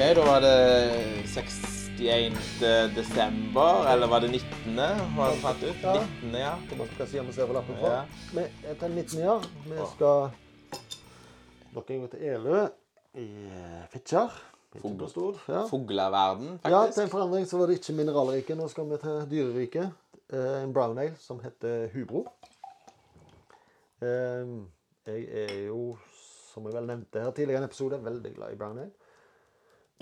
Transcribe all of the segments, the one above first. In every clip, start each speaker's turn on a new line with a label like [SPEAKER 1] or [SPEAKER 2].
[SPEAKER 1] Ok, da var det 61. desember, eller var det 19.? Var det fant ut? 19., ja.
[SPEAKER 2] Hva skal om vi ser på lappen fra?
[SPEAKER 1] Ja.
[SPEAKER 2] Vi er til 19 år. Vi skal nok en gang til Elø i Fitjar.
[SPEAKER 1] Fugl.
[SPEAKER 2] Ja.
[SPEAKER 1] Fugleverden,
[SPEAKER 2] ja, til en forandring så var det ikke mineralriket. Nå skal vi til dyreriket. Eh, En brown ale som heter Hubro. Eh, Jeg er jo, som jeg vel nevnte her tidligere i en episode, veldig glad i brown ale.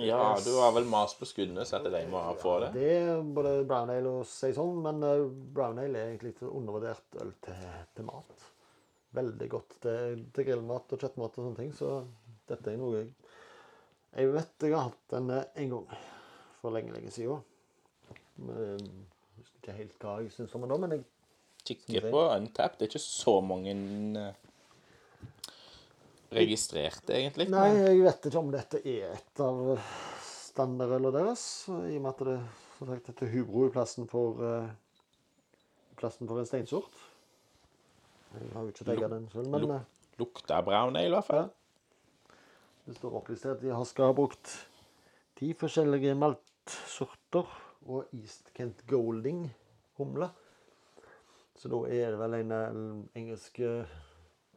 [SPEAKER 1] Ja, du har vel mast på skuddene, så at de må få det.
[SPEAKER 2] Det er både brown ale og saison, men eh, brown ale er egentlig et undervurdert øl til, til mat. Veldig godt til, til grillmat og kjøttmat og sånne ting, så dette er noe jeg Jeg vet jeg har hatt den eh, en gang for lenge, lenge siden. Men, Jeg husker ikke helt hva jeg syns om den da, men jeg
[SPEAKER 1] Kikker på Untapped. Det er ikke så mange eh, registrerte, egentlig.
[SPEAKER 2] Nei, jeg vet ikke om dette er et av standardølene deres, i og med at det som sagt, heter Hubro i plassen for uh, plassen for en steinsort. Jeg har jo ikke tegget den selv, men eh,
[SPEAKER 1] Lukta brown ale, i hvert fall.
[SPEAKER 2] det står opplistert at de har skal ha brukt ti forskjellige maltsorter og East Kent Golding humle. Så da er det vel en, en engelsk eh,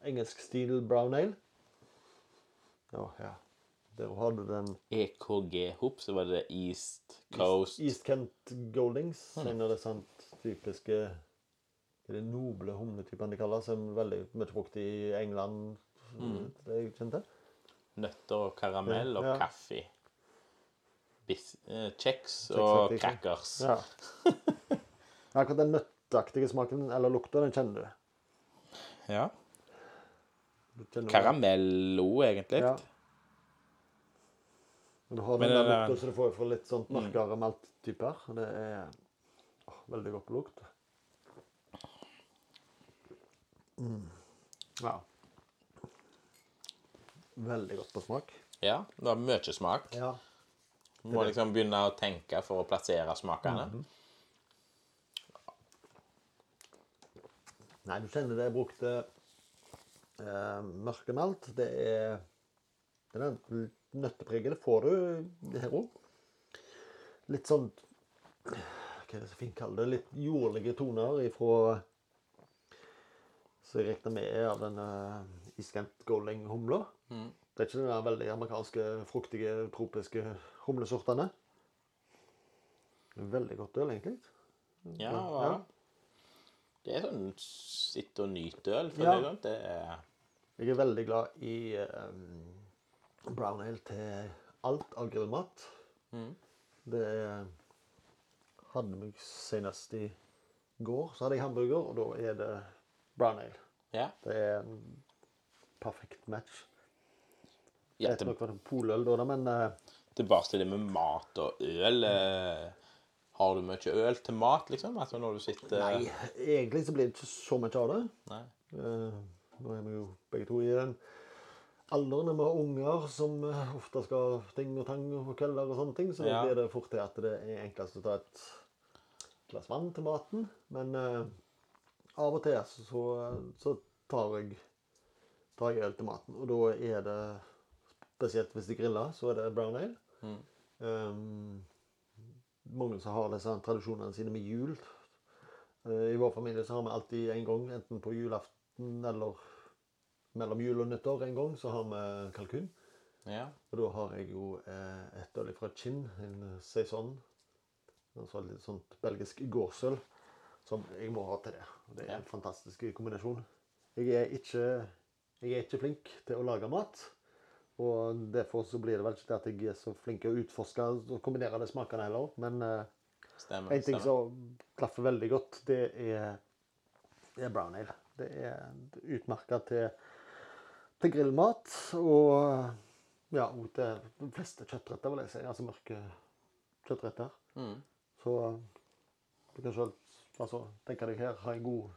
[SPEAKER 2] engelsk stil brown ale. Ja, ja. Der har du den
[SPEAKER 1] EKG-hop, så var det East Coast
[SPEAKER 2] East Kent Goldings. En av disse sånn typiske det noble humletypene de kaller som er veldig mye brukt i England. Det jeg kjente.
[SPEAKER 1] Nøtter og karamell og
[SPEAKER 2] Ja.
[SPEAKER 1] kaffe. Bis, eh, Kjeks og crackers.
[SPEAKER 2] Ja. Akkurat den nøtteaktige smaken, eller lukta, den kjenner du.
[SPEAKER 1] Ja. Karamello, egentlig.
[SPEAKER 2] Ja. Men Du har
[SPEAKER 1] Men
[SPEAKER 2] den der
[SPEAKER 1] der-
[SPEAKER 2] lukta så du får for litt sånn mørkere malttyper. og Det er å, veldig godt på lukt. Mm. Ja. Veldig godt på smak.
[SPEAKER 1] Ja, det var mye smak.
[SPEAKER 2] Ja.
[SPEAKER 1] Du må liksom begynne å tenke for å plassere smakene.
[SPEAKER 2] Mhm. Nei, du kjenner det er brukt eh, mørkemalt. Det er den nøttepreget. Det får du her òg. Litt sånn Hva er det så fint kaller det? Litt jordlige toner ifra Så jeg regner med er av den uh, iskant golding-humla. Det er ikke den der veldig amerikanske, fruktige, tropiske humlesortene. Veldig godt øl, egentlig.
[SPEAKER 1] Ja,
[SPEAKER 2] Ja.
[SPEAKER 1] ja. Det er sånn sitte og nyte øl. for
[SPEAKER 2] Ja.
[SPEAKER 1] det, sånn. det er
[SPEAKER 2] Jeg er veldig glad i um, brown ale til alt av grillmat. Det er- hadde meg senest i går, så hadde jeg hamburger, og da er det brown ale.
[SPEAKER 1] Ja.
[SPEAKER 2] Det er en perfekt match.
[SPEAKER 1] ja vet
[SPEAKER 2] nok hva det poløl da, men eh,
[SPEAKER 1] tilbake til det med mat og øl. Eh, har du mye øl til mat, liksom? Altså når du sitter
[SPEAKER 2] nei, egentlig så blir det ikke så mye av det.
[SPEAKER 1] Nei.
[SPEAKER 2] Eh, nå er vi jo begge to i den alderen når vi har unger som eh, ofte skal ting og tang og kvelder og sånne ting, så
[SPEAKER 1] Ja.
[SPEAKER 2] blir det fort til at det er enklest å ta et glass vann til maten. Men eh, av og til så, så tar, jeg, tar jeg øl til maten. Og da er det, spesielt hvis de griller, så er det brown ale. Um, mange som har disse tradisjonene sine med jul. Uh, I vår familie så har vi alltid en gang, enten på julaften eller mellom jul og nyttår en gang, så har vi kalkun.
[SPEAKER 1] Ja.
[SPEAKER 2] Og da har jeg jo eh, et øl fra Kinn, en saison. Altså litt sånt belgisk gårdsøl, som jeg må ha til det. Og det er en fantastisk kombinasjon. Jeg er ikke, jeg er ikke flink til å lage mat. Og derfor så blir det vel ikke det at jeg er så flink til å utforske og kombinere de smakene heller. Men eh,
[SPEAKER 1] Stemmer.
[SPEAKER 2] en ting som klaffer veldig godt, det er, det er brown ale. Det er utmerka til, til grillmat og ja, og til de fleste kjøttretter, vil jeg si. Altså mørke kjøttretter.
[SPEAKER 1] Mm.
[SPEAKER 2] Så du kan selv altså, tenke deg her ha en god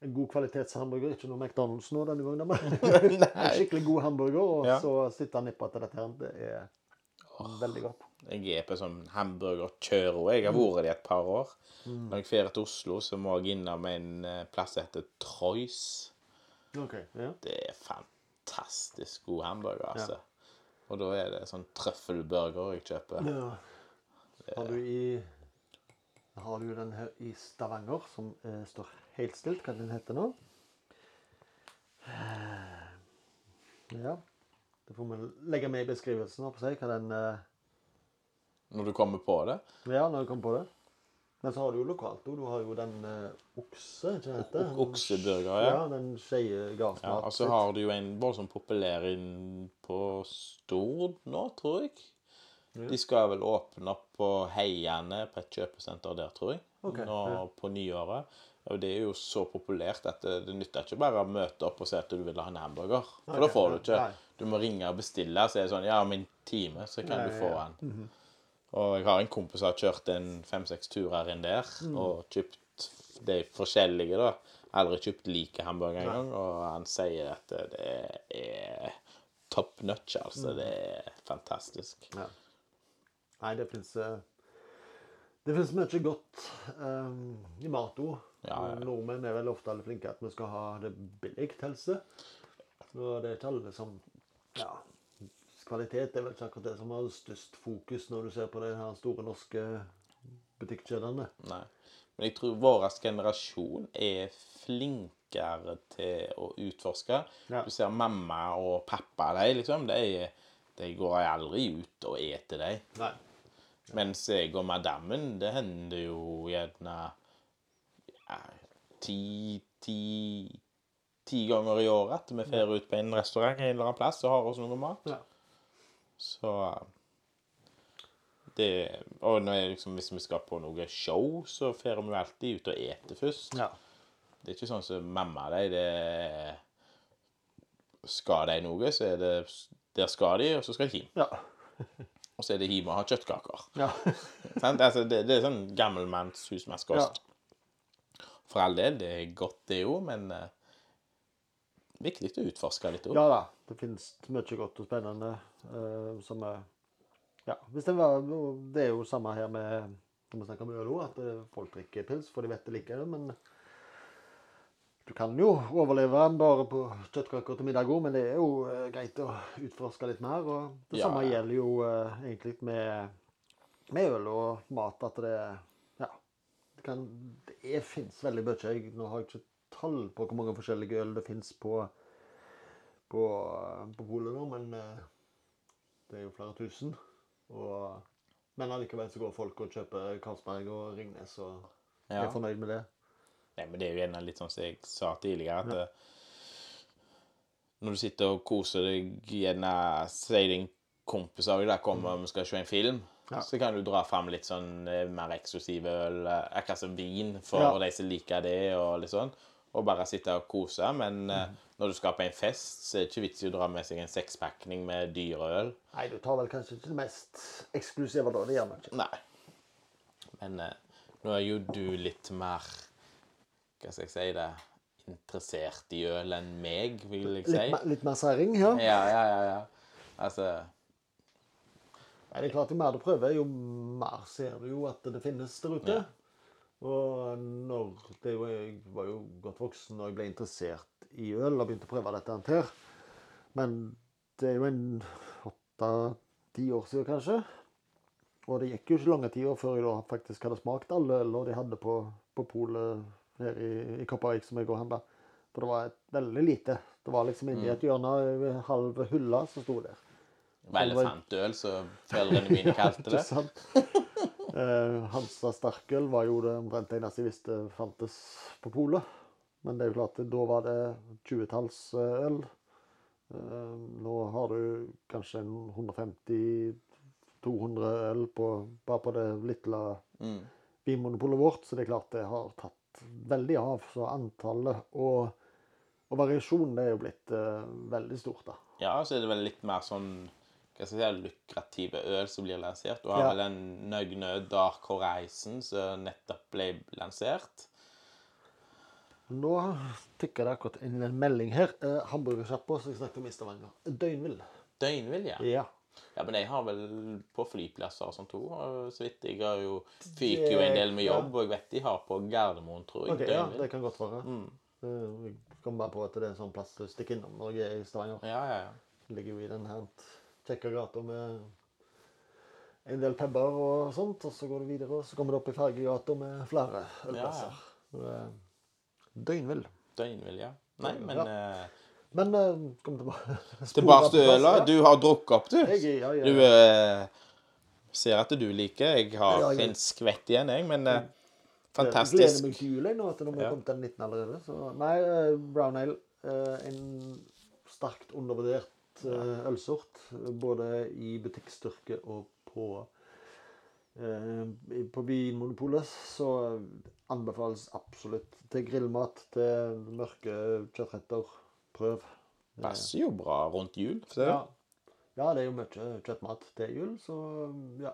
[SPEAKER 2] en god kvalitetshamburger, ikke noe McDonald's nå denne gangen, men en skikkelig god hamburger, og
[SPEAKER 1] Ja.
[SPEAKER 2] så sitte og nippe til dette her. Det er veldig godt.
[SPEAKER 1] Jeg er på sånn hamburgerkjøro. Jeg har vært det i et par år.
[SPEAKER 2] Mm.
[SPEAKER 1] Når jeg drar til Oslo, så må jeg innom en eh, plass som heter Troys.
[SPEAKER 2] Ok, ja.
[SPEAKER 1] Det er fantastisk god hamburger, altså. Og da er det sånn trøffelburger jeg kjøper.
[SPEAKER 2] Ja. Har du i Har du den her i Stavanger som eh, står helt stilt? Hva den heter nå? Eh, Ja. Det får vi legge med i beskrivelsen. hva den eh,
[SPEAKER 1] Når du kommer på det.
[SPEAKER 2] Ja, når du kommer på det. Men så har du jo lokalt òg. Du har jo den uh, okse, ikke det heter?
[SPEAKER 1] det? okseburger, ja.
[SPEAKER 2] ja. Den skeie
[SPEAKER 1] Ja, og så har du jo en voldsomt populær inn på Stord nå, tror jeg. De skal vel åpne opp på Heiane på et kjøpesenter der, tror jeg.
[SPEAKER 2] Ok,
[SPEAKER 1] Nå
[SPEAKER 2] ja.
[SPEAKER 1] på nyåret. Og det er jo så populært at det, det nytter ikke bare å møte opp og si at du vil ha en hamburger. For da får du ikke.
[SPEAKER 2] nei.
[SPEAKER 1] Du må ringe og bestille, så er det sånn Ja, om en time så kan
[SPEAKER 2] Nei,
[SPEAKER 1] du
[SPEAKER 2] ja,
[SPEAKER 1] få
[SPEAKER 2] ja. Mm
[SPEAKER 1] den. Og jeg har en kompis som har kjørt en fem-seks turer inn der
[SPEAKER 2] Mm.
[SPEAKER 1] og kjøpt de forskjellige, da. Aldri kjøpt like hamburger engang, og han sier at det er top notch,
[SPEAKER 2] Mm.
[SPEAKER 1] altså. Det er fantastisk.
[SPEAKER 2] Ja. Nei, det fins Det fins mye godt um, i mat òg.
[SPEAKER 1] Ja, ja.
[SPEAKER 2] Nordmenn er vel ofte alle flinke at vi skal ha det billig helse. Og det er ikke alle som Ja. Kvalitet er vel ikke akkurat det som har størst fokus når du ser på de her store norske butikkjedene.
[SPEAKER 1] Nei. Men jeg tror vår generasjon er flinkere til å utforske.
[SPEAKER 2] Ja.
[SPEAKER 1] Du ser mamma og pappa, de liksom. De, de går aldri ut og eter de.
[SPEAKER 2] Nei.
[SPEAKER 1] Mens jeg og madammen, det hender jo gjerne ja, ti, ti, ti ganger i året at vi drar ut på en restaurant en eller annen plass og har oss noe mat.
[SPEAKER 2] Ja.
[SPEAKER 1] Så det Og liksom, hvis vi skal på noe show, så drar vi jo alltid ut og eter først.
[SPEAKER 2] ja.
[SPEAKER 1] Det er ikke sånn som mamma de det Skal de noe, så er det Der skal de, og så skal de hjem.
[SPEAKER 2] Ja.
[SPEAKER 1] Og så er det hjem og ha kjøttkaker.
[SPEAKER 2] ja.
[SPEAKER 1] Sant? Altså, det, det er sånn gammelmanns husmannskost. For all del, det er godt det jo, men eh, viktig å utforske litt òg.
[SPEAKER 2] Ja da, det finnes mye godt og spennende uh, som er Ja, var Det er jo samme her med når vi snakker om øl òg, at eh, folk drikker pils for de vet det liker det, men du kan jo overleve bare på kjøttkaker til middag òg, men det er jo eh, greit å utforske litt mer. Og det
[SPEAKER 1] Ja,
[SPEAKER 2] samme gjelder jo uh, egentlig med, med øl og mat, at det Ja. Det, kan, det fins veldig mye. Jeg, nå har jeg ikke tall på hvor mange forskjellige øl det fins på på, på polet nå, men eh, det er jo flere tusen. Og, men allikevel så går folk og kjøper Karlsberg og Ringnes og
[SPEAKER 1] Ja.
[SPEAKER 2] er fornøyd med det.
[SPEAKER 1] Nei, men det er jo gjerne litt sånn som jeg sa tidligere, at ja. når du sitter og koser deg, gjerne sier din kompis av deg kommer og vi skal se en film,
[SPEAKER 2] Ja.
[SPEAKER 1] så kan du dra fram litt sånn eh, mer eksklusive øl, eh, akkurat som vin for
[SPEAKER 2] Ja.
[SPEAKER 1] de som liker det, og litt sånn. Og bare sitte og kose. Men mm. når du skal på en fest, så er det ikke vits i å dra med seg en sekspakning med dyreøl.
[SPEAKER 2] Nei, du tar vel kanskje ikke det mest eksklusive da. Det gjør man ikke.
[SPEAKER 1] Nei. Men eh, nå er jo du litt mer Hva skal jeg si det Interessert i øl enn meg, vil jeg si.
[SPEAKER 2] Litt, mer- litt mer særing, ja.
[SPEAKER 1] Ja, ja, ja. ja. Altså
[SPEAKER 2] Nei, det er klart, Jo mer du prøver, jo mer ser du jo at det finnes der ute.
[SPEAKER 1] Ja.
[SPEAKER 2] Og når det jo godt voksen og jeg ble interessert i øl og begynte å prøve dette her. Men det er jo en åtte-ti år siden, kanskje. Og det gikk jo ikke lange tida før jeg da faktisk hadde smakt alle øl de hadde på, på polet her i, i Koppervik som jeg går og handla. For det var et, veldig lite. Det var liksom inni et hjørne, en halv hylle, som sto der.
[SPEAKER 1] elefantøl, som foreldrene mine kalte
[SPEAKER 2] Ikke
[SPEAKER 1] det.
[SPEAKER 2] sant? Eh, Hansa Starkøl var jo det omtrent eneste jeg visste fantes på polet. Men det er jo klart, da var det 20-tallsøl. Eh, nå har du kanskje 150-200 øl på, bare på det lille
[SPEAKER 1] Mm.
[SPEAKER 2] vinmonopolet vårt, så det er klart det har tatt veldig av. Så antallet og, og variasjonen er jo blitt uh, veldig stort, da.
[SPEAKER 1] Ja, så er det vel litt mer sånn hva skal jeg si, lukrative øl som blir lansert. Du har
[SPEAKER 2] Ja.
[SPEAKER 1] vel en Nøgnø Dark Horizon som nettopp ble lansert.
[SPEAKER 2] Nå tikker det akkurat inn en melding her. Eh, Hamburgersjappa som jeg snakket om i Stavanger. Døgnvill.
[SPEAKER 1] Døgnvill, ja.
[SPEAKER 2] Ja.
[SPEAKER 1] Ja, men jeg har vel på flyplasser og sånt òg. Så vidt jeg har jo Fyker jo en del med jobb, og jeg vet de har på Gardermoen, tror jeg.
[SPEAKER 2] Ok, ja, det kan godt være.
[SPEAKER 1] Mm.
[SPEAKER 2] Eh, Jeg kommer bare på at det er en sånn plass å stikke innom når jeg er i Stavanger.
[SPEAKER 1] Ja, ja, ja.
[SPEAKER 2] Ligger jo i den her kjekke gata med en del puber og sånt. Og så går du videre, og så kommer du opp i Fergegata med flere ølplasser. Ja, er Døgnvill.
[SPEAKER 1] Døgnvill, ja. Nei, men
[SPEAKER 2] Ja.
[SPEAKER 1] eh,
[SPEAKER 2] Men uh, kom tilbake.
[SPEAKER 1] tilbake til øla. Du har drukket opp, du.
[SPEAKER 2] Jeg, ja, ja,
[SPEAKER 1] Du uh, ser at du liker. Jeg har
[SPEAKER 2] Ja,
[SPEAKER 1] en skvett igjen, jeg, men fantastisk.
[SPEAKER 2] Jeg gleder meg til jul jeg, nå, at
[SPEAKER 1] Ja.
[SPEAKER 2] har kommet til den 19 allerede. Så, nei, uh, brown ale. En sterkt undervurdert ølsort. Både i butikkstyrke og på På Vinmonopolet. Så anbefales absolutt til grillmat, til mørke kjøttretter. Prøv. Det-
[SPEAKER 1] Passer jo bra rundt jul. ser du?
[SPEAKER 2] ja. ja, det er jo mye kjøttmat til jul, så ja.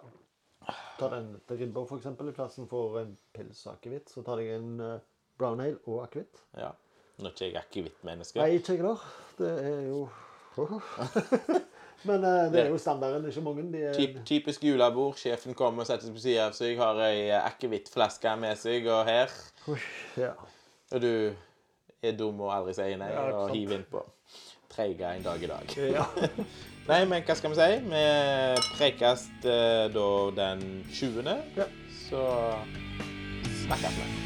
[SPEAKER 2] Ta den til ribber, for eksempel. I plassen for en pils og akevitt, så tar jeg en eh, brown ale og akevitt.
[SPEAKER 1] Ja. Nå er ikke jeg akevittmenneske.
[SPEAKER 2] Nei, ikke jeg heller. Det er jo Men uh, det er jo standarden. Ikke mange. De er
[SPEAKER 1] Typ, typisk julebord. Sjefen kommer og setter seg på sida av seg, har ei akevittflaske med seg, og her
[SPEAKER 2] Ui, ja.
[SPEAKER 1] Og du er dum og aldri sier nei,
[SPEAKER 2] Ja,
[SPEAKER 1] og hiver innpå. Treige en dag i dag.
[SPEAKER 2] ja.
[SPEAKER 1] Nei, men hva skal vi si? Vi prekes eh, da den 20.
[SPEAKER 2] Ja.
[SPEAKER 1] Så snakkes vi.